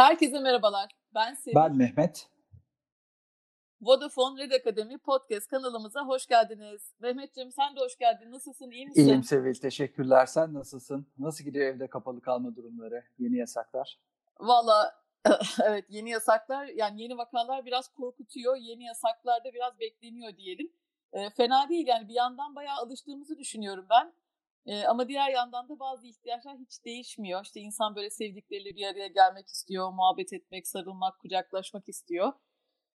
Herkese merhabalar. Ben Sevil. Ben Mehmet. Vodafone Red Akademi Podcast kanalımıza hoş geldiniz. Mehmetciğim sen de hoş geldin. Nasılsın? İyi misin? İyiyim Sevil. Teşekkürler. Sen nasılsın? Nasıl gidiyor evde kapalı kalma durumları? Yeni yasaklar? Valla evet yeni yasaklar yani yeni vakalar biraz korkutuyor. Yeni yasaklarda biraz bekleniyor diyelim. E, fena değil yani bir yandan bayağı alıştığımızı düşünüyorum ben. Ama diğer yandan da bazı ihtiyaçlar hiç değişmiyor. İşte insan böyle sevdikleriyle bir araya gelmek istiyor, muhabbet etmek, sarılmak, kucaklaşmak istiyor.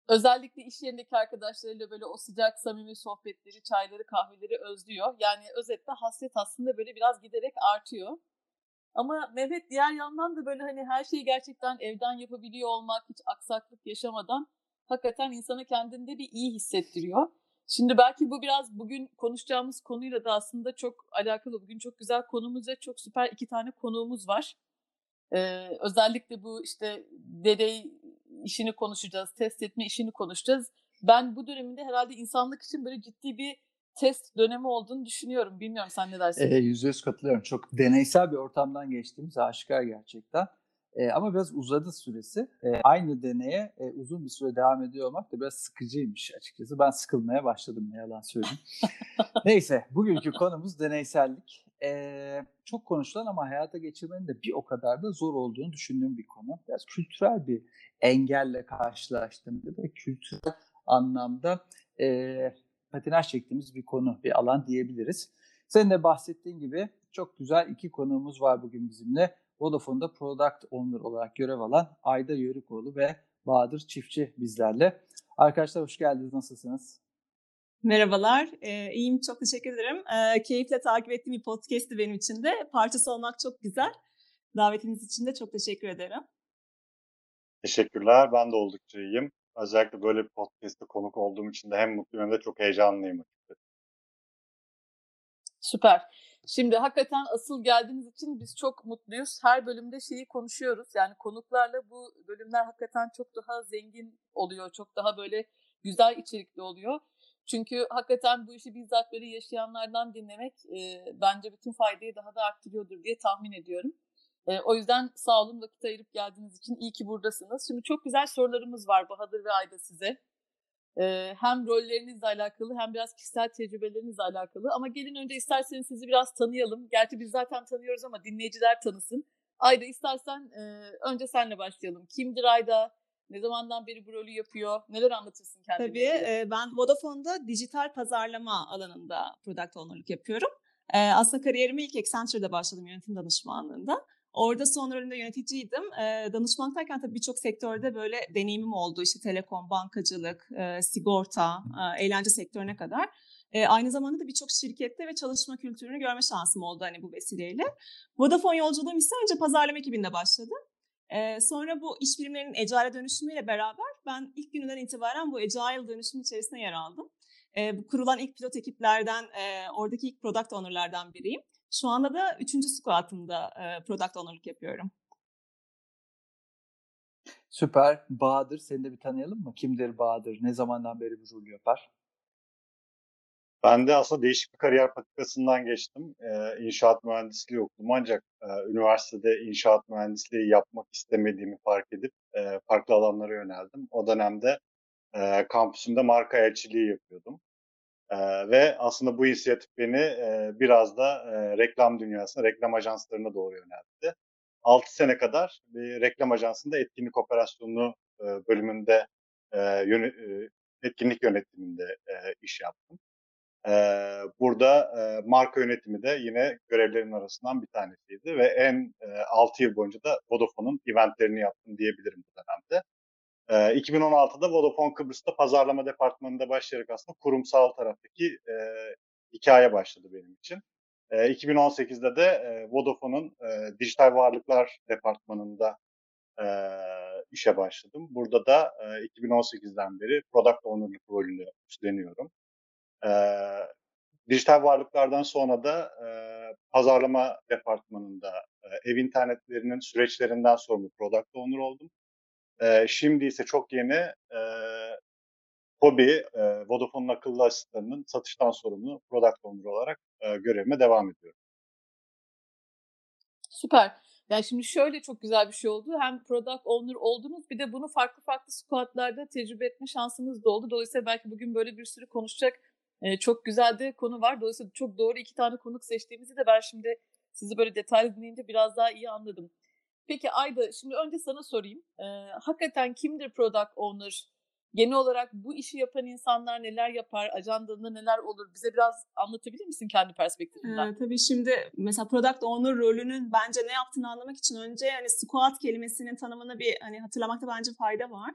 Özellikle iş yerindeki arkadaşlarıyla böyle o sıcak samimi sohbetleri, çayları, kahveleri özlüyor. Yani özetle hasret aslında böyle biraz giderek artıyor. Ama Mehmet diğer yandan da böyle hani her şeyi gerçekten evden yapabiliyor olmak, hiç aksaklık yaşamadan hakikaten insana kendinde bir iyi hissettiriyor. Şimdi belki bu biraz bugün konuşacağımız konuyla da aslında çok alakalı. Bugün çok güzel konumuz ve çok süper iki tane konuğumuz var. Ee, özellikle bu işte deney işini konuşacağız, test etme işini konuşacağız. Ben bu döneminde herhalde insanlık için böyle ciddi bir test dönemi olduğunu düşünüyorum. Bilmiyorum sen ne dersin? Ee, yüzde yüz katılıyorum. Çok deneysel bir ortamdan geçtiğimiz aşikar gerçekten. E, ama biraz uzadı süresi. E, aynı deneye e, uzun bir süre devam ediyor olmak da biraz sıkıcıymış açıkçası. Ben sıkılmaya başladım ne yalan söyleyeyim. Neyse bugünkü konumuz deneysellik. E, çok konuşulan ama hayata geçirmenin de bir o kadar da zor olduğunu düşündüğüm bir konu. Biraz kültürel bir engelle karşılaştığımda ve kültürel anlamda e, patinaj çektiğimiz bir konu, bir alan diyebiliriz. Senin de bahsettiğin gibi çok güzel iki konuğumuz var bugün bizimle. Vodafone'da Product Owner olarak görev alan Ayda Yörükoğlu ve Bahadır Çiftçi bizlerle. Arkadaşlar hoş geldiniz. Nasılsınız? Merhabalar, ee, iyiyim. Çok teşekkür ederim. Ee, keyifle takip ettiğim bir podcast'ti benim için de. Parçası olmak çok güzel. Davetiniz için de çok teşekkür ederim. Teşekkürler. Ben de oldukça iyiyim. Özellikle böyle bir podcast'te konuk olduğum için de hem mutluyum hem de çok heyecanlıyım Süper. Şimdi hakikaten asıl geldiğiniz için biz çok mutluyuz. Her bölümde şeyi konuşuyoruz. Yani konuklarla bu bölümler hakikaten çok daha zengin oluyor. Çok daha böyle güzel içerikli oluyor. Çünkü hakikaten bu işi bizzat böyle yaşayanlardan dinlemek e, bence bütün faydayı daha da arttırıyordur diye tahmin ediyorum. E, o yüzden sağ olun vakit ayırıp geldiğiniz için iyi ki buradasınız. Şimdi çok güzel sorularımız var Bahadır ve Ayda size. E, hem rollerinizle alakalı hem biraz kişisel tecrübelerinizle alakalı. Ama gelin önce isterseniz sizi biraz tanıyalım. Gerçi biz zaten tanıyoruz ama dinleyiciler tanısın. Ayda istersen e, önce senle başlayalım. Kimdir Ayda? Ne zamandan beri bu rolü yapıyor? Neler anlatırsın kendine? Tabii e, ben Vodafone'da dijital pazarlama alanında product owner'lık yapıyorum. E, aslında kariyerime ilk Accenture'da başladım yönetim danışmanlığında. Orada son rolümde yöneticiydim. E, danışmanlıktayken tabii birçok sektörde böyle deneyimim oldu. İşte telekom, bankacılık, e, sigorta, e, eğlence sektörüne kadar. E, aynı zamanda da birçok şirkette ve çalışma kültürünü görme şansım oldu hani bu vesileyle. Vodafone yolculuğum ise önce pazarlama ekibinde başladı. E, sonra bu iş birimlerinin Agile dönüşümüyle beraber ben ilk gününden itibaren bu Agile dönüşüm içerisinde yer aldım. E, bu kurulan ilk pilot ekiplerden, e, oradaki ilk product owner'lardan biriyim. Şu anda da üçüncü squat'ımda e, product owner'lık yapıyorum. Süper. Bahadır seni de bir tanıyalım mı? Kimdir Bahadır? Ne zamandan beri bu rolü yapar? Ben de aslında değişik bir kariyer patikasından geçtim. Ee, inşaat mühendisliği okudum ancak e, üniversitede inşaat mühendisliği yapmak istemediğimi fark edip e, farklı alanlara yöneldim. O dönemde e, kampüsümde marka elçiliği yapıyordum. E, ve aslında bu inisiyatif beni e, biraz da e, reklam dünyasına, reklam ajanslarına doğru yöneltti. 6 sene kadar bir reklam ajansında etkinlik operasyonu e, bölümünde e, yön, e, etkinlik yönetiminde e, iş yaptım. E, burada e, marka yönetimi de yine görevlerin arasından bir tanesiydi ve en e, 6 yıl boyunca da Vodafone'un eventlerini yaptım diyebilirim bu dönemde. 2016'da Vodafone Kıbrıs'ta pazarlama departmanında başlayarak aslında kurumsal taraftaki e, hikaye başladı benim için. E, 2018'de de e, Vodafone'un e, dijital varlıklar departmanında e, işe başladım. Burada da e, 2018'den beri Product Owner'lık rolünü üstleniyorum. E, dijital varlıklardan sonra da e, pazarlama departmanında e, ev internetlerinin süreçlerinden sorumlu Product Owner oldum. Şimdi ise çok yeni e, Kobi, e, Vodafone'un akıllı asistanının satıştan sorumlu Product Owner olarak e, görevime devam ediyorum. Süper. Yani şimdi şöyle çok güzel bir şey oldu. Hem product owner oldunuz bir de bunu farklı farklı squadlarda tecrübe etme şansınız da oldu. Dolayısıyla belki bugün böyle bir sürü konuşacak e, çok güzel de konu var. Dolayısıyla çok doğru iki tane konuk seçtiğimizi de ben şimdi sizi böyle detaylı dinleyince biraz daha iyi anladım. Peki Ayda şimdi önce sana sorayım. E, hakikaten kimdir product owner? Genel olarak bu işi yapan insanlar neler yapar? Ajandanda neler olur? Bize biraz anlatabilir misin kendi perspektifinden? Ee, tabii şimdi mesela product owner rolünün bence ne yaptığını anlamak için önce yani squad kelimesinin tanımını bir hani hatırlamakta bence fayda var.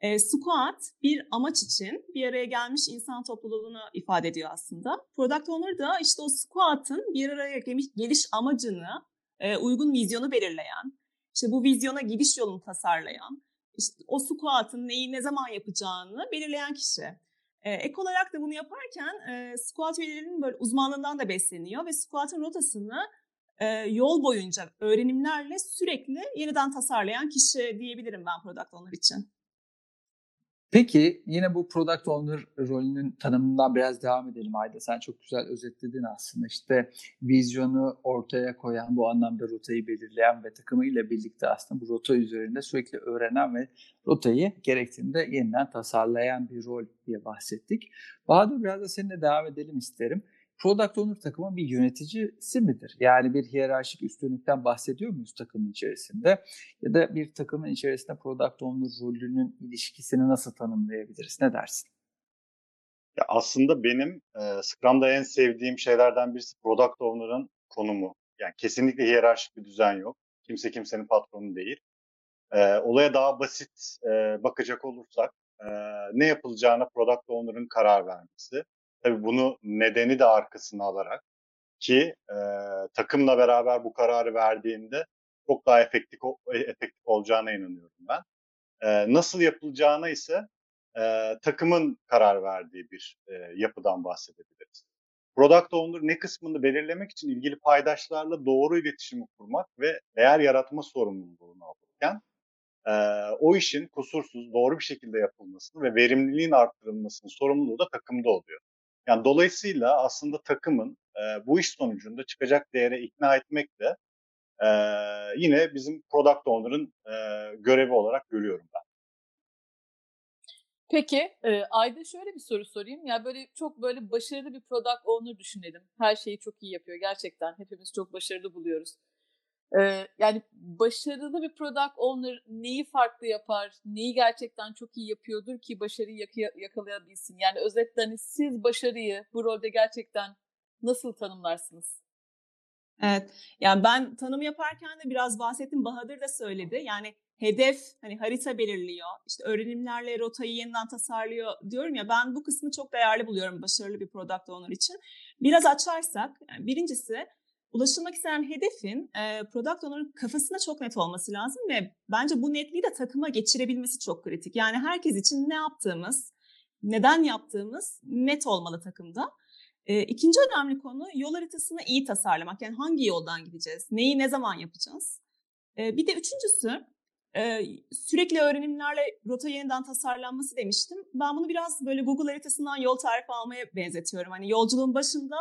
E, squad bir amaç için bir araya gelmiş insan topluluğunu ifade ediyor aslında. Product owner da işte o squad'ın bir araya geliş amacını, e, uygun vizyonu belirleyen, işte bu vizyona gidiş yolunu tasarlayan, işte o squat'ın neyi ne zaman yapacağını belirleyen kişi. Ee, ek olarak da bunu yaparken e, squat üyelerinin böyle uzmanlığından da besleniyor ve squat'ın rotasını e, yol boyunca öğrenimlerle sürekli yeniden tasarlayan kişi diyebilirim ben product owner için. Peki yine bu product owner rolünün tanımından biraz devam edelim Ayda. Sen çok güzel özetledin aslında. İşte vizyonu ortaya koyan, bu anlamda rotayı belirleyen ve takımıyla birlikte aslında bu rota üzerinde sürekli öğrenen ve rotayı gerektiğinde yeniden tasarlayan bir rol diye bahsettik. Bahadır biraz da seninle devam edelim isterim. Product Owner takımın bir yöneticisi midir? Yani bir hiyerarşik üstünlükten bahsediyor muyuz takımın içerisinde? Ya da bir takımın içerisinde Product Owner rolünün ilişkisini nasıl tanımlayabiliriz? Ne dersin? Ya aslında benim e, Scrum'da en sevdiğim şeylerden birisi Product Owner'ın konumu. Yani kesinlikle hiyerarşik bir düzen yok. Kimse kimsenin patronu değil. E, olaya daha basit e, bakacak olursak e, ne yapılacağına Product Owner'ın karar vermesi Tabii bunu nedeni de arkasına alarak ki e, takımla beraber bu kararı verdiğinde çok daha efektif, efektif olacağına inanıyorum ben. E, nasıl yapılacağına ise e, takımın karar verdiği bir e, yapıdan bahsedebiliriz. Product Owner ne kısmını belirlemek için ilgili paydaşlarla doğru iletişimi kurmak ve değer yaratma sorumluluğunu alırken e, o işin kusursuz, doğru bir şekilde yapılmasını ve verimliliğin arttırılmasının sorumluluğu da takımda oluyor. Yani dolayısıyla aslında takımın e, bu iş sonucunda çıkacak değere ikna etmek de e, yine bizim product owner'ın e, görevi olarak görüyorum ben. Peki e, Ayda şöyle bir soru sorayım. Ya böyle çok böyle başarılı bir product owner düşünelim. Her şeyi çok iyi yapıyor gerçekten. Hepimiz çok başarılı buluyoruz. Yani başarılı bir product owner neyi farklı yapar, neyi gerçekten çok iyi yapıyordur ki başarıyı yak- yakalayabilsin? Yani özetle hani siz başarıyı bu rolde gerçekten nasıl tanımlarsınız? Evet, yani ben tanım yaparken de biraz bahsettim, Bahadır da söyledi. Yani hedef, hani harita belirliyor, işte öğrenimlerle rotayı yeniden tasarlıyor diyorum ya, ben bu kısmı çok değerli buluyorum başarılı bir product owner için. Biraz açarsak, yani birincisi ulaşılmak istenen hedefin e, product owner'ın kafasında çok net olması lazım ve bence bu netliği de takıma geçirebilmesi çok kritik. Yani herkes için ne yaptığımız, neden yaptığımız net olmalı takımda. E, ikinci önemli konu yol haritasını iyi tasarlamak. Yani hangi yoldan gideceğiz, neyi ne zaman yapacağız. E, bir de üçüncüsü sürekli öğrenimlerle rota yeniden tasarlanması demiştim. Ben bunu biraz böyle Google haritasından yol tarifi almaya benzetiyorum. Hani yolculuğun başında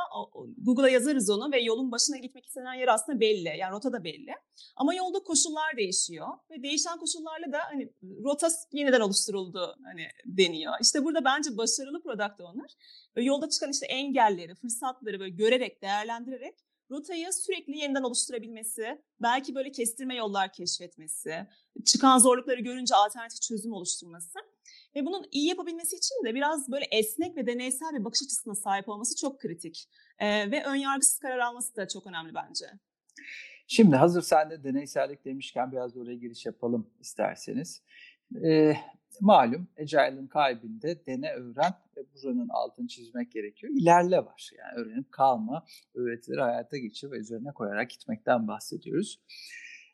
Google'a yazarız onu ve yolun başına gitmek istenen yer aslında belli. Yani rota da belli. Ama yolda koşullar değişiyor ve değişen koşullarla da hani rota yeniden oluşturuldu hani deniyor. İşte burada bence başarılı product owner yolda çıkan işte engelleri, fırsatları böyle görerek, değerlendirerek rotayı sürekli yeniden oluşturabilmesi, belki böyle kestirme yollar keşfetmesi, çıkan zorlukları görünce alternatif çözüm oluşturması ve bunun iyi yapabilmesi için de biraz böyle esnek ve deneysel bir bakış açısına sahip olması çok kritik. Ee, ve ön yargısız karar alması da çok önemli bence. Şimdi hazır sen de deneysellik demişken biraz oraya giriş yapalım isterseniz. Ee, malum Agile'ın kalbinde dene öğren ve buranın altını çizmek gerekiyor. İlerle var. Yani öğrenip kalma, öğretileri hayata geçir ve üzerine koyarak gitmekten bahsediyoruz.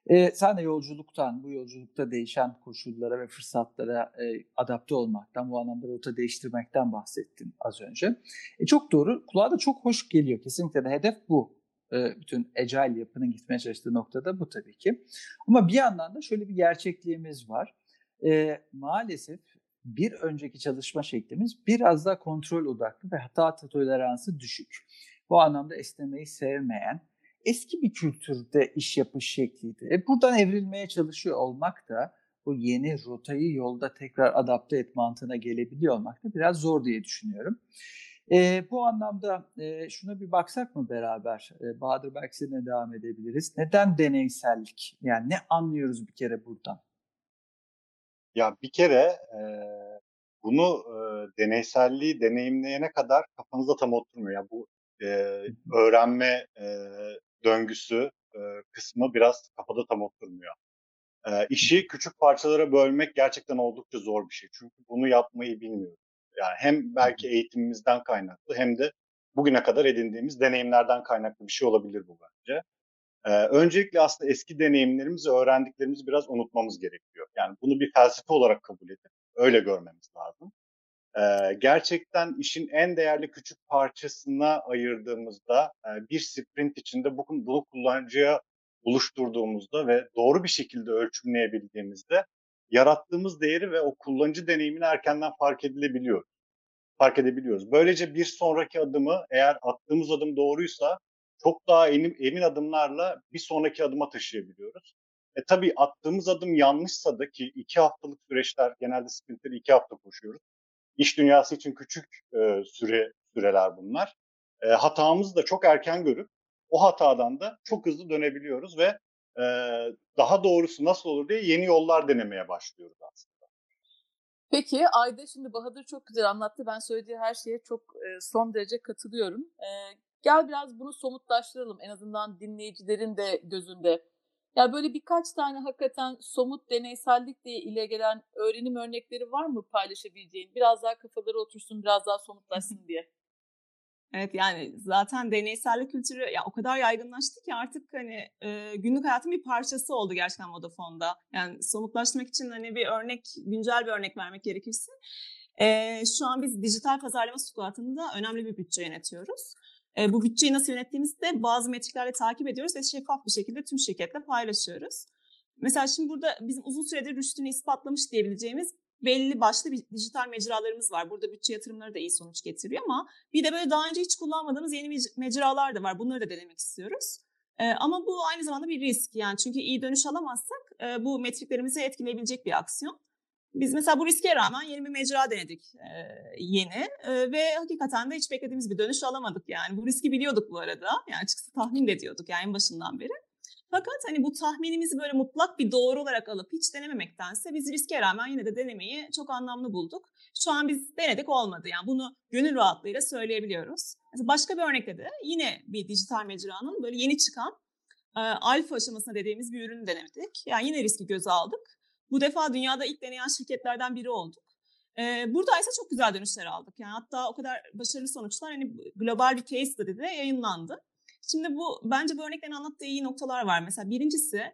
Ee, sen de yolculuktan, bu yolculukta değişen koşullara ve fırsatlara e, adapte olmaktan, bu anlamda rota değiştirmekten bahsettin az önce. E, çok doğru, kulağa da çok hoş geliyor. Kesinlikle de hedef bu. E, bütün agile yapının gitmeye çalıştığı noktada bu tabii ki. Ama bir yandan da şöyle bir gerçekliğimiz var e, maalesef bir önceki çalışma şeklimiz biraz daha kontrol odaklı ve hata toleransı düşük. Bu anlamda esnemeyi sevmeyen, eski bir kültürde iş yapış şekliydi. E buradan evrilmeye çalışıyor olmak da bu yeni rotayı yolda tekrar adapte et mantığına gelebiliyor olmak da biraz zor diye düşünüyorum. E, bu anlamda e, şuna bir baksak mı beraber? E, Bahadır belki devam edebiliriz. Neden deneysellik? Yani ne anlıyoruz bir kere buradan? Ya bir kere e, bunu e, deneyselliği deneyimleyene kadar kafanızda tam oturmuyor. Yani bu e, öğrenme e, döngüsü e, kısmı biraz kafada tam oturmuyor. E, işi küçük parçalara bölmek gerçekten oldukça zor bir şey. Çünkü bunu yapmayı bilmiyoruz. Yani hem belki eğitimimizden kaynaklı hem de bugüne kadar edindiğimiz deneyimlerden kaynaklı bir şey olabilir bu bence. Ee, öncelikle aslında eski deneyimlerimizi, öğrendiklerimizi biraz unutmamız gerekiyor. Yani bunu bir felsefe olarak kabul edip öyle görmemiz lazım. Ee, gerçekten işin en değerli küçük parçasına ayırdığımızda e, bir sprint içinde bu, bunu kullanıcıya buluşturduğumuzda ve doğru bir şekilde ölçümleyebildiğimizde yarattığımız değeri ve o kullanıcı deneyimini erkenden fark edilebiliyor. Fark edebiliyoruz. Böylece bir sonraki adımı eğer attığımız adım doğruysa çok daha emin, emin adımlarla bir sonraki adıma taşıyabiliyoruz. E tabii attığımız adım yanlışsa da ki iki haftalık süreçler genelde sprintleri iki hafta koşuyoruz. İş dünyası için küçük e, süre süreler bunlar. E, hatamızı da çok erken görüp o hatadan da çok hızlı dönebiliyoruz ve e, daha doğrusu nasıl olur diye yeni yollar denemeye başlıyoruz aslında. Peki Ayda şimdi Bahadır çok güzel anlattı. Ben söylediği her şeye çok e, son derece katılıyorum. E, gel biraz bunu somutlaştıralım en azından dinleyicilerin de gözünde. Ya böyle birkaç tane hakikaten somut deneysellikle ile gelen öğrenim örnekleri var mı paylaşabileceğin? Biraz daha kafaları otursun, biraz daha somutlaşsın diye. Evet yani zaten deneysellik kültürü ya o kadar yaygınlaştı ki artık hani e, günlük hayatın bir parçası oldu gerçekten Vodafone'da. Yani somutlaştırmak için hani bir örnek, güncel bir örnek vermek gerekirse e, şu an biz dijital pazarlama squatında önemli bir bütçe yönetiyoruz. E, bu bütçeyi nasıl yönettiğimizi de bazı metriklerle takip ediyoruz ve şeffaf bir şekilde tüm şirketle paylaşıyoruz. Mesela şimdi burada bizim uzun süredir rüştünü ispatlamış diyebileceğimiz belli başlı bir dijital mecralarımız var. Burada bütçe yatırımları da iyi sonuç getiriyor ama bir de böyle daha önce hiç kullanmadığımız yeni mecralar da var. Bunları da denemek istiyoruz. Ee, ama bu aynı zamanda bir risk yani çünkü iyi dönüş alamazsak e, bu metriklerimizi etkileyebilecek bir aksiyon. Biz mesela bu riske rağmen yeni bir mecra denedik e, yeni e, ve hakikaten de hiç beklediğimiz bir dönüş alamadık yani. Bu riski biliyorduk bu arada yani açıkçası tahmin de ediyorduk yani en başından beri. Fakat hani bu tahminimizi böyle mutlak bir doğru olarak alıp hiç denememektense biz riske rağmen yine de denemeyi çok anlamlı bulduk. Şu an biz denedik olmadı yani bunu gönül rahatlığıyla söyleyebiliyoruz. Mesela başka bir örnekte de yine bir dijital mecranın böyle yeni çıkan e, alfa aşamasına dediğimiz bir ürünü denedik. Yani yine riski göze aldık. Bu defa dünyada ilk deneyen şirketlerden biri olduk. Ee, burada ise çok güzel dönüşler aldık. Yani hatta o kadar başarılı sonuçlar hani global bir case study'de yayınlandı. Şimdi bu bence bu örneklerin anlattığı iyi noktalar var. Mesela birincisi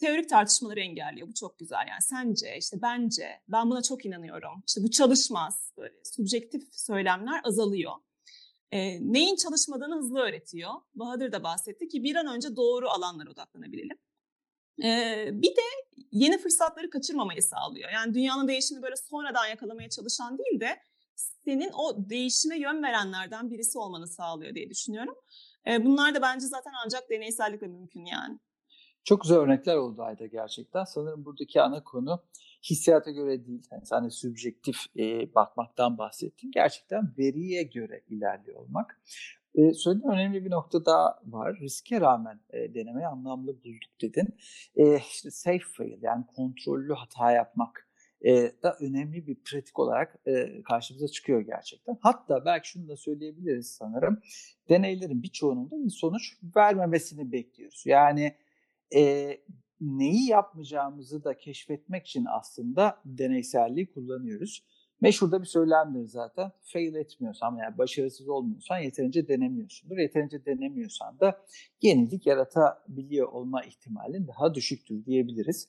teorik tartışmaları engelliyor. Bu çok güzel. Yani sence, işte bence, ben buna çok inanıyorum. İşte bu çalışmaz. Böyle subjektif söylemler azalıyor. E, neyin çalışmadığını hızlı öğretiyor. Bahadır da bahsetti ki bir an önce doğru alanlara odaklanabilelim. E, bir de yeni fırsatları kaçırmamayı sağlıyor. Yani dünyanın değişimini böyle sonradan yakalamaya çalışan değil de senin o değişime yön verenlerden birisi olmanı sağlıyor diye düşünüyorum. Bunlar da bence zaten ancak deneysellikle mümkün yani. Çok güzel örnekler oldu Ayda gerçekten. Sanırım buradaki ana konu hissiyata göre değil. Yani sen de subjektif e, bakmaktan bahsettin. Gerçekten veriye göre ilerliyor olmak. E, söylediğin önemli bir nokta daha var. Riske rağmen e, denemeyi anlamlı bulduk dedin. E, işte safe fail yani kontrollü hata yapmak e, da önemli bir pratik olarak e, karşımıza çıkıyor gerçekten. Hatta belki şunu da söyleyebiliriz sanırım. Deneylerin birçoğunun da bir sonuç vermemesini bekliyoruz. Yani e, neyi yapmayacağımızı da keşfetmek için aslında deneyselliği kullanıyoruz. Meşhur da bir söylemdir zaten. Fail etmiyorsan yani başarısız olmuyorsan yeterince denemiyorsundur. Yeterince denemiyorsan da yenilik yaratabiliyor olma ihtimalin daha düşüktür diyebiliriz.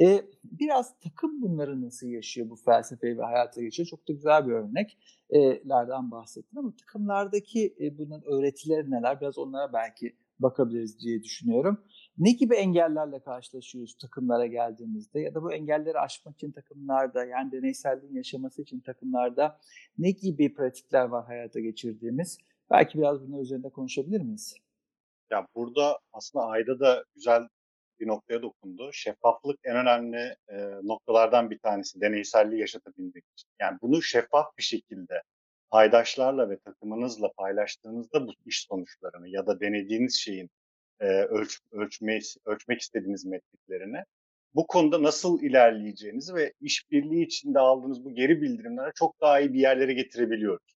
E, biraz takım bunları nasıl yaşıyor bu felsefeyi ve hayata geçiyor? Çok da güzel bir örneklerden bahsettin ama takımlardaki bunun öğretileri neler? Biraz onlara belki bakabiliriz diye düşünüyorum. Ne gibi engellerle karşılaşıyoruz takımlara geldiğimizde ya da bu engelleri aşmak için takımlarda yani deneyselliğin yaşaması için takımlarda ne gibi pratikler var hayata geçirdiğimiz? Belki biraz bunun üzerinde konuşabilir miyiz? Ya burada aslında Ayda da güzel bir noktaya dokundu. Şeffaflık en önemli e, noktalardan bir tanesi deneyselliği yaşatabilmek için. Yani bunu şeffaf bir şekilde paydaşlarla ve takımınızla paylaştığınızda bu iş sonuçlarını ya da denediğiniz şeyin e, ölç, ölçme, ölçmek istediğiniz metriklerini bu konuda nasıl ilerleyeceğinizi ve işbirliği içinde aldığınız bu geri bildirimlere çok daha iyi bir yerlere getirebiliyoruz.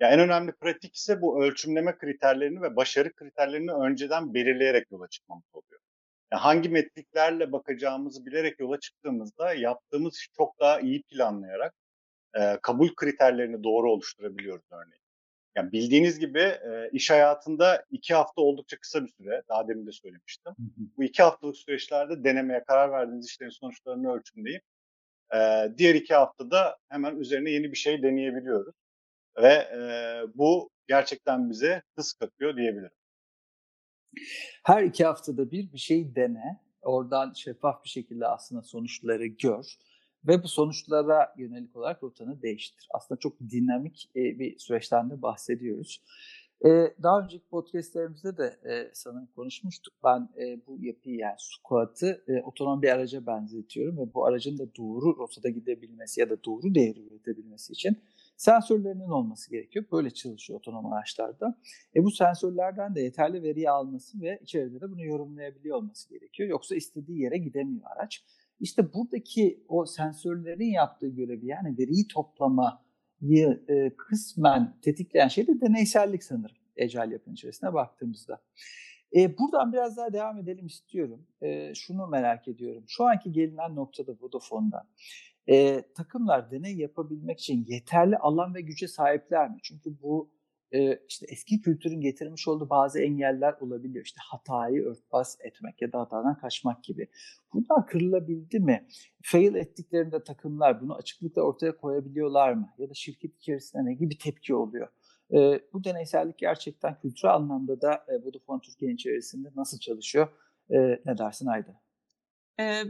Ya en önemli pratik ise bu ölçümleme kriterlerini ve başarı kriterlerini önceden belirleyerek yola çıkmamız oluyor. Yani hangi metriklerle bakacağımızı bilerek yola çıktığımızda yaptığımız işi çok daha iyi planlayarak e, kabul kriterlerini doğru oluşturabiliyoruz örneğin. Yani bildiğiniz gibi e, iş hayatında iki hafta oldukça kısa bir süre. Daha demin de söylemiştim. Bu iki haftalık süreçlerde denemeye karar verdiğiniz işlerin sonuçlarını ölçümleyip e, diğer iki haftada hemen üzerine yeni bir şey deneyebiliyoruz. Ve e, bu gerçekten bize hız katıyor diyebilirim. Her iki haftada bir bir şey dene. Oradan şeffaf bir şekilde aslında sonuçları gör. Ve bu sonuçlara yönelik olarak rotanı değiştir. Aslında çok dinamik bir süreçten de bahsediyoruz. Daha önceki podcastlerimizde de sanırım konuşmuştuk. Ben bu yapıyı yani squat'ı otonom bir araca benzetiyorum ve bu aracın da doğru rotada gidebilmesi ya da doğru değeri üretebilmesi için sensörlerinin olması gerekiyor. Böyle çalışıyor otonom araçlarda. E bu sensörlerden de yeterli veriyi alması ve içeride de bunu yorumlayabiliyor olması gerekiyor. Yoksa istediği yere gidemiyor araç. İşte buradaki o sensörlerin yaptığı görevi yani veriyi toplamayı e, kısmen tetikleyen şey de deneysellik sanırım Ecel yapının içerisine baktığımızda. E, buradan biraz daha devam edelim istiyorum. E, şunu merak ediyorum. Şu anki gelinen noktada Vodafone'da e, takımlar deney yapabilmek için yeterli alan ve güce sahipler mi? Çünkü bu e, işte eski kültürün getirmiş olduğu bazı engeller olabiliyor. İşte hatayı örtbas etmek ya da hatadan kaçmak gibi. Bunlar kırılabildi mi? Fail ettiklerinde takımlar bunu açıklıkla ortaya koyabiliyorlar mı? Ya da şirket içerisinde ne gibi tepki oluyor? E, bu deneysellik gerçekten kültürel anlamda da e, Vodafone Türkiye içerisinde nasıl çalışıyor? E, ne dersin Ayda?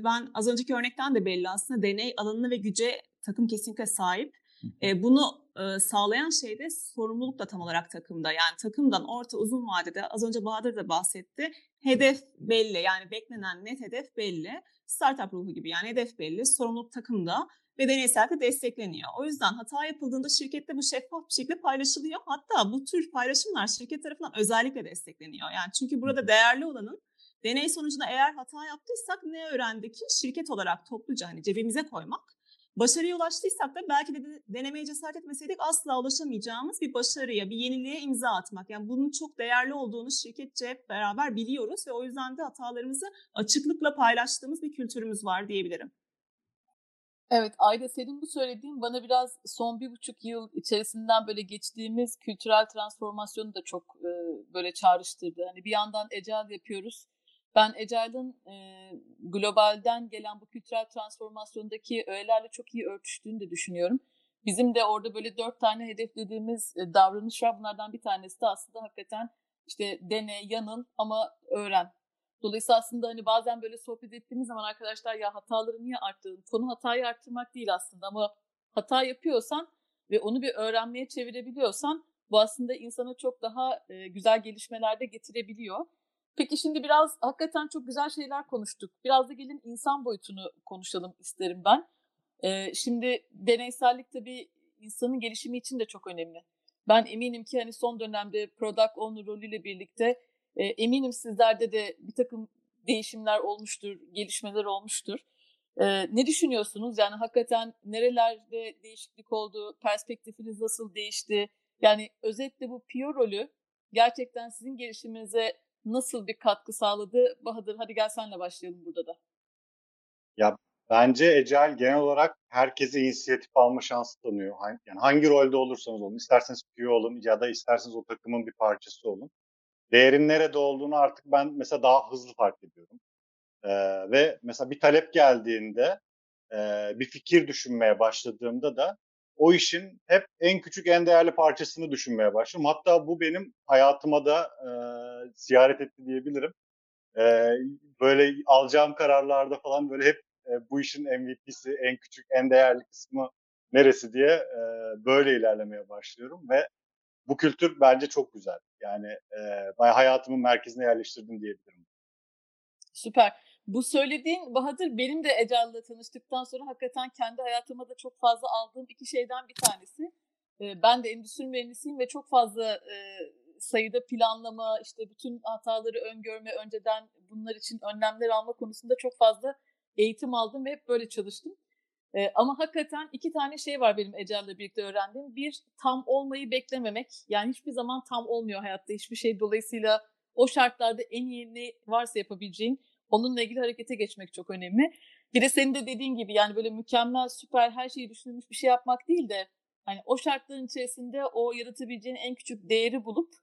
Ben az önceki örnekten de belli aslında deney alanına ve güce takım kesinlikle sahip. Bunu e, sağlayan şey de sorumluluk da tam olarak takımda. Yani takımdan orta uzun vadede az önce Bahadır da bahsetti. Hedef belli yani beklenen net hedef belli. Startup ruhu gibi yani hedef belli. Sorumluluk takımda ve deneysel de destekleniyor. O yüzden hata yapıldığında şirkette bu şeffaf bir şekilde paylaşılıyor. Hatta bu tür paylaşımlar şirket tarafından özellikle destekleniyor. Yani çünkü burada değerli olanın deney sonucunda eğer hata yaptıysak ne öğrendik şirket olarak topluca hani cebimize koymak Başarıya ulaştıysak da belki de denemeye cesaret etmeseydik asla ulaşamayacağımız bir başarıya, bir yeniliğe imza atmak. Yani bunun çok değerli olduğunu şirketçe hep beraber biliyoruz ve o yüzden de hatalarımızı açıklıkla paylaştığımız bir kültürümüz var diyebilirim. Evet Ayda senin bu söylediğin bana biraz son bir buçuk yıl içerisinden böyle geçtiğimiz kültürel transformasyonu da çok e, böyle çağrıştırdı. Hani bir yandan ecel yapıyoruz ben Agile'ın e, globalden gelen bu kültürel transformasyondaki öğelerle çok iyi örtüştüğünü de düşünüyorum. Bizim de orada böyle dört tane hedeflediğimiz e, davranış var. Bunlardan bir tanesi de aslında hakikaten işte dene, yanıl ama öğren. Dolayısıyla aslında hani bazen böyle sohbet ettiğimiz zaman arkadaşlar ya hataları niye arttırdın? Konu hatayı arttırmak değil aslında ama hata yapıyorsan ve onu bir öğrenmeye çevirebiliyorsan bu aslında insana çok daha e, güzel gelişmeler de getirebiliyor. Peki şimdi biraz hakikaten çok güzel şeyler konuştuk. Biraz da gelin insan boyutunu konuşalım isterim ben. Ee, şimdi deneysellik tabii insanın gelişimi için de çok önemli. Ben eminim ki hani son dönemde product owner rolüyle birlikte e, eminim sizlerde de bir takım değişimler olmuştur, gelişmeler olmuştur. E, ne düşünüyorsunuz? Yani hakikaten nerelerde değişiklik oldu, perspektifiniz nasıl değişti? Yani özetle bu PO rolü gerçekten sizin gelişiminize nasıl bir katkı sağladı? Bahadır hadi gel senle başlayalım burada da. Ya bence Ecel genel olarak herkese inisiyatif alma şansı tanıyor. Yani hangi rolde olursanız olun, isterseniz PO olun ya da isterseniz o takımın bir parçası olun. Değerin nerede olduğunu artık ben mesela daha hızlı fark ediyorum. Ee, ve mesela bir talep geldiğinde, e, bir fikir düşünmeye başladığımda da o işin hep en küçük en değerli parçasını düşünmeye başladım. Hatta bu benim hayatıma da e, ziyaret etti diyebilirim. E, böyle alacağım kararlarda falan böyle hep e, bu işin MVP'si, en küçük, en değerli kısmı neresi diye e, böyle ilerlemeye başlıyorum ve bu kültür bence çok güzel. Yani e, hayatımın merkezine yerleştirdim diyebilirim. Süper. Bu söylediğin Bahadır benim de Ecal'la tanıştıktan sonra hakikaten kendi hayatıma da çok fazla aldığım iki şeyden bir tanesi. Ben de endüstri mühendisiyim ve çok fazla sayıda planlama, işte bütün hataları öngörme, önceden bunlar için önlemler alma konusunda çok fazla eğitim aldım ve hep böyle çalıştım. Ama hakikaten iki tane şey var benim Ecel'le birlikte öğrendiğim. Bir, tam olmayı beklememek. Yani hiçbir zaman tam olmuyor hayatta hiçbir şey. Dolayısıyla o şartlarda en iyi ne varsa yapabileceğin onunla ilgili harekete geçmek çok önemli. Bir de senin de dediğin gibi yani böyle mükemmel, süper, her şeyi düşünülmüş bir şey yapmak değil de hani o şartların içerisinde o yaratabileceğin en küçük değeri bulup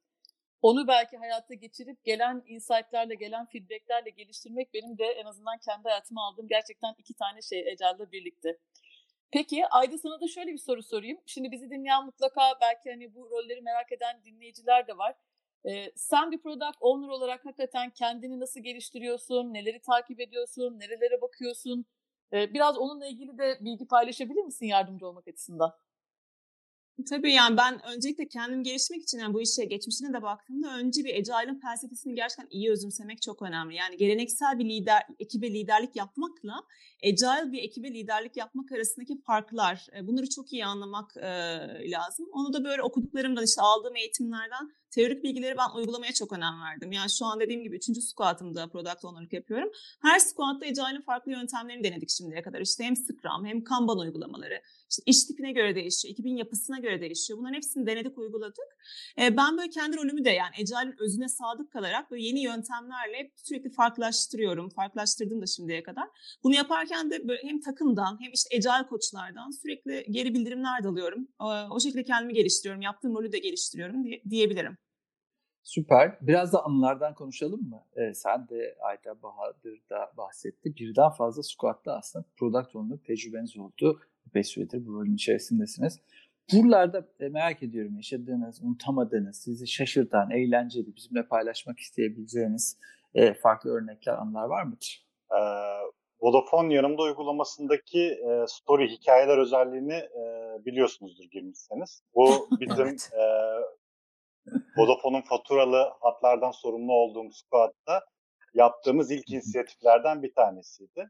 onu belki hayatta geçirip gelen insight'larla, gelen feedback'lerle geliştirmek benim de en azından kendi hayatıma aldığım gerçekten iki tane şey Ecel'le birlikte. Peki Ayda sana da şöyle bir soru sorayım. Şimdi bizi dinleyen mutlaka belki hani bu rolleri merak eden dinleyiciler de var. Ee, sen bir product owner olarak hakikaten kendini nasıl geliştiriyorsun, neleri takip ediyorsun, nerelere bakıyorsun? Ee, biraz onunla ilgili de bilgi paylaşabilir misin yardımcı olmak açısından? Tabii yani ben öncelikle kendim gelişmek için yani bu işe geçmişine de baktığımda önce bir Agile'ın felsefesini gerçekten iyi özümsemek çok önemli. Yani geleneksel bir lider ekibe liderlik yapmakla Agile bir ekibe liderlik yapmak arasındaki farklar bunları çok iyi anlamak e, lazım. Onu da böyle okuduklarımdan işte aldığım eğitimlerden teorik bilgileri ben uygulamaya çok önem verdim. Yani şu an dediğim gibi 3. squat'ımda product owner'lık yapıyorum. Her squat'ta Agile'ın farklı yöntemlerini denedik şimdiye kadar. İşte hem Scrum hem Kanban uygulamaları. İşte iş tipine göre değişiyor, ekibin yapısına göre değişiyor. Bunların hepsini denedik, uyguladık. E, ben böyle kendi rolümü de yani Agile'ın özüne sadık kalarak böyle yeni yöntemlerle sürekli farklılaştırıyorum. Farklılaştırdım da şimdiye kadar. Bunu yaparken de böyle hem takımdan hem işte Agile koçlardan sürekli geri bildirimler de alıyorum. O, o şekilde kendimi geliştiriyorum. Yaptığım rolü de geliştiriyorum diye, diyebilirim. Süper. Biraz da anılardan konuşalım mı? Ee, sen de Ayda Bahadır da bahsetti. Birden fazla squat'ta aslında product owner tecrübeniz oldu. 5 süredir bu rolün içerisindesiniz. Buralarda e, merak ediyorum yaşadığınız, unutamadığınız, sizi şaşırtan, eğlenceli, bizimle paylaşmak isteyebileceğiniz e, farklı örnekler, anılar var mıdır? Ee, Vodafone yanımda uygulamasındaki e, story hikayeler özelliğini e, biliyorsunuzdur girmişseniz. Bu bizim evet. e, Vodafone'un faturalı hatlardan sorumlu olduğum squad'da yaptığımız ilk inisiyatiflerden bir tanesiydi.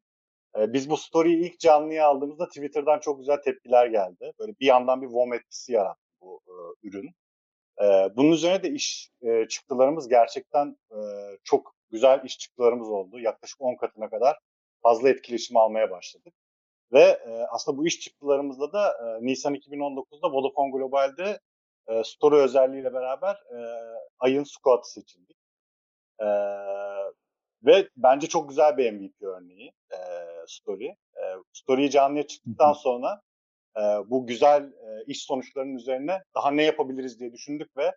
Ee, biz bu story'yi ilk canlıya aldığımızda Twitter'dan çok güzel tepkiler geldi. Böyle bir yandan bir WOM etkisi yarattı bu e, ürün. E, bunun üzerine de iş e, çıktılarımız gerçekten e, çok güzel iş çıktılarımız oldu. Yaklaşık 10 katına kadar fazla etkileşim almaya başladık. Ve e, aslında bu iş çıktılarımızda da e, Nisan 2019'da Vodafone Global'de e, story özelliğiyle beraber e, ayın squat'ı seçildik. E, ve bence çok güzel bir MVP örneği e, story. E, story'yi canlıya çıktıktan sonra e, bu güzel e, iş sonuçlarının üzerine daha ne yapabiliriz diye düşündük ve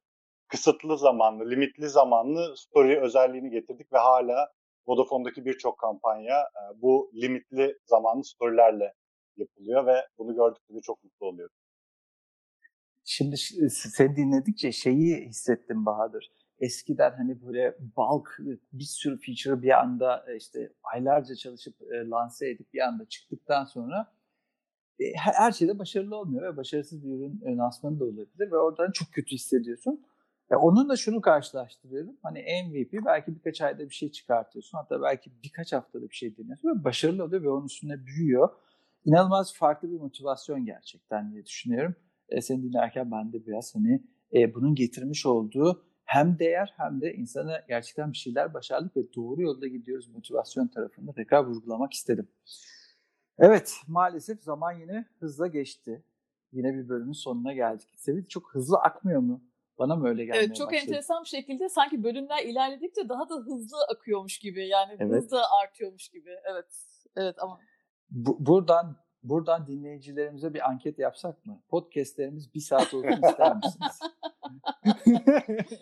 kısıtlı zamanlı, limitli zamanlı story özelliğini getirdik ve hala Vodafone'daki birçok kampanya e, bu limitli zamanlı storylerle yapılıyor ve bunu gördükçe çok mutlu oluyorum. Şimdi seni dinledikçe şeyi hissettim Bahadır. Eskiden hani böyle bulk bir sürü feature bir anda e, işte aylarca çalışıp e, lanse edip bir anda çıktıktan sonra e, her şeyde başarılı olmuyor ve başarısız bir ürün lansmanı da olabilir ve oradan çok kötü hissediyorsun. Ya onunla şunu karşılaştırıyorum. Hani MVP belki birkaç ayda bir şey çıkartıyorsun. Hatta belki birkaç haftada bir şey deniyorsun ve başarılı oluyor ve onun üstüne büyüyor. İnanılmaz farklı bir motivasyon gerçekten diye düşünüyorum e, seni dinlerken ben de biraz hani e, bunun getirmiş olduğu hem değer hem de insana gerçekten bir şeyler başardık ve doğru yolda gidiyoruz motivasyon tarafında tekrar vurgulamak istedim. Evet maalesef zaman yine hızla geçti. Yine bir bölümün sonuna geldik. Sevil çok hızlı akmıyor mu? Bana mı öyle gelmeye Evet çok başladı? enteresan bir şekilde sanki bölümler ilerledikçe daha da hızlı akıyormuş gibi. Yani evet. hız da artıyormuş gibi. Evet. Evet ama Bu, buradan buradan dinleyicilerimize bir anket yapsak mı? Podcastlerimiz bir saat olsun ister misiniz?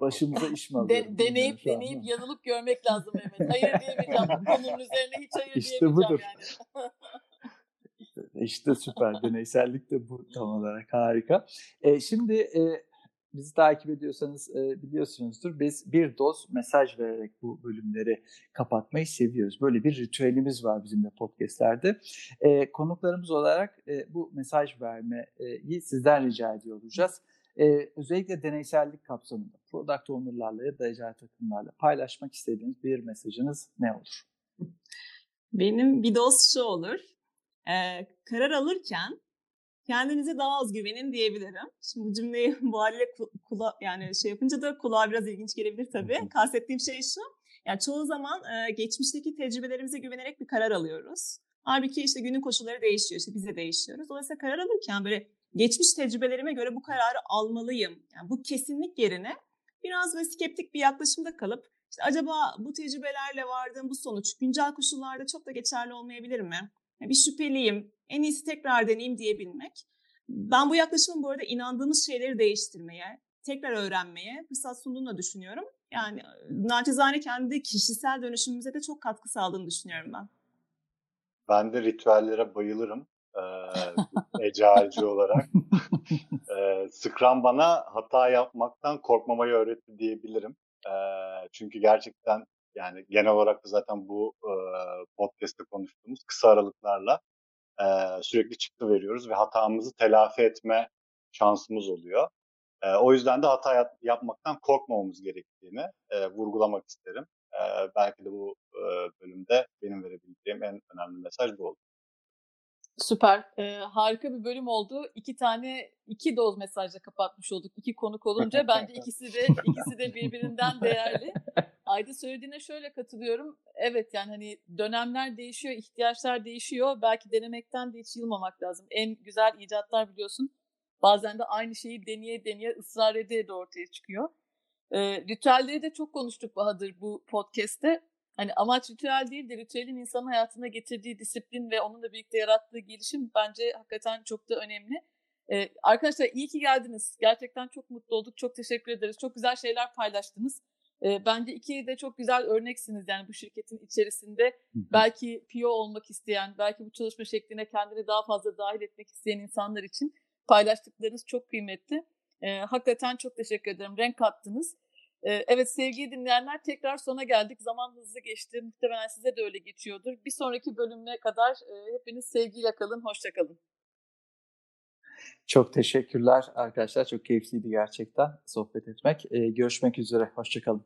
Başımıza iş mi alıyoruz? De, deneyip deneyip yanılıp görmek lazım Mehmet. Hayır diyemeyeceğim. Bu konunun üzerine hiç hayır işte diyemeyeceğim budur. yani. İşte süper. Deneysellik de bu tam olarak harika. E, şimdi e, bizi takip ediyorsanız e, biliyorsunuzdur. Biz bir doz mesaj vererek bu bölümleri kapatmayı seviyoruz. Böyle bir ritüelimiz var bizim de podcastlerde. E, konuklarımız olarak e, bu mesaj vermeyi sizden rica ediyor olacağız. Ee, özellikle deneysellik kapsamında product owner'larla ya da agile takımlarla paylaşmak istediğiniz bir mesajınız ne olur? Benim bir dost şu olur. Ee, karar alırken kendinize daha az güvenin diyebilirim. Şimdi bu cümleyi bu haliyle kula, yani şey yapınca da kulağa biraz ilginç gelebilir tabii. Kastettiğim şey şu. Yani çoğu zaman e, geçmişteki tecrübelerimize güvenerek bir karar alıyoruz. Halbuki işte günün koşulları değişiyor. İşte biz de değişiyoruz. Dolayısıyla karar alırken böyle geçmiş tecrübelerime göre bu kararı almalıyım. Yani bu kesinlik yerine biraz böyle skeptik bir yaklaşımda kalıp işte acaba bu tecrübelerle vardığım bu sonuç güncel koşullarda çok da geçerli olmayabilir mi? Yani bir şüpheliyim, en iyisi tekrar deneyeyim diyebilmek. Ben bu yaklaşımın bu arada inandığımız şeyleri değiştirmeye, tekrar öğrenmeye fırsat sunduğunu da düşünüyorum. Yani naçizane kendi kişisel dönüşümümüze de çok katkı sağladığını düşünüyorum ben. Ben de ritüellere bayılırım. Ee, olarak. ee, Scrum bana hata yapmaktan korkmamayı öğretti diyebilirim. Ee, çünkü gerçekten yani genel olarak da zaten bu e, podcast'te konuştuğumuz kısa aralıklarla e, sürekli çıktı veriyoruz ve hatamızı telafi etme şansımız oluyor. E, o yüzden de hata yap- yapmaktan korkmamamız gerektiğini e, vurgulamak isterim. E, belki de bu e, bölümde benim verebileceğim en önemli mesaj bu oldu. Süper. Ee, harika bir bölüm oldu. İki tane iki doz mesajla kapatmış olduk. İki konuk olunca bence ikisi de ikisi de birbirinden değerli. Ayda söylediğine şöyle katılıyorum. Evet yani hani dönemler değişiyor, ihtiyaçlar değişiyor. Belki denemekten de hiç yılmamak lazım. En güzel icatlar biliyorsun. Bazen de aynı şeyi deneye deneye ısrar ede de ortaya çıkıyor. Ee, ritüelleri de çok konuştuk Bahadır bu podcast'te. Hani amaç ritüel değil de ritüelin insanın hayatına getirdiği disiplin ve onunla birlikte yarattığı gelişim bence hakikaten çok da önemli. Ee, arkadaşlar iyi ki geldiniz. Gerçekten çok mutlu olduk. Çok teşekkür ederiz. Çok güzel şeyler paylaştınız. Ee, bence iki de çok güzel örneksiniz yani bu şirketin içerisinde. belki PO olmak isteyen, belki bu çalışma şekline kendini daha fazla dahil etmek isteyen insanlar için paylaştıklarınız çok kıymetli. Ee, hakikaten çok teşekkür ederim. Renk kattınız. Evet sevgili dinleyenler tekrar sona geldik. Zaman hızlı geçti. Muhtemelen size de öyle geçiyordur. Bir sonraki bölüme kadar hepiniz sevgiyle kalın. Hoşçakalın. Çok teşekkürler arkadaşlar. Çok keyifliydi gerçekten sohbet etmek. Görüşmek üzere. Hoşçakalın.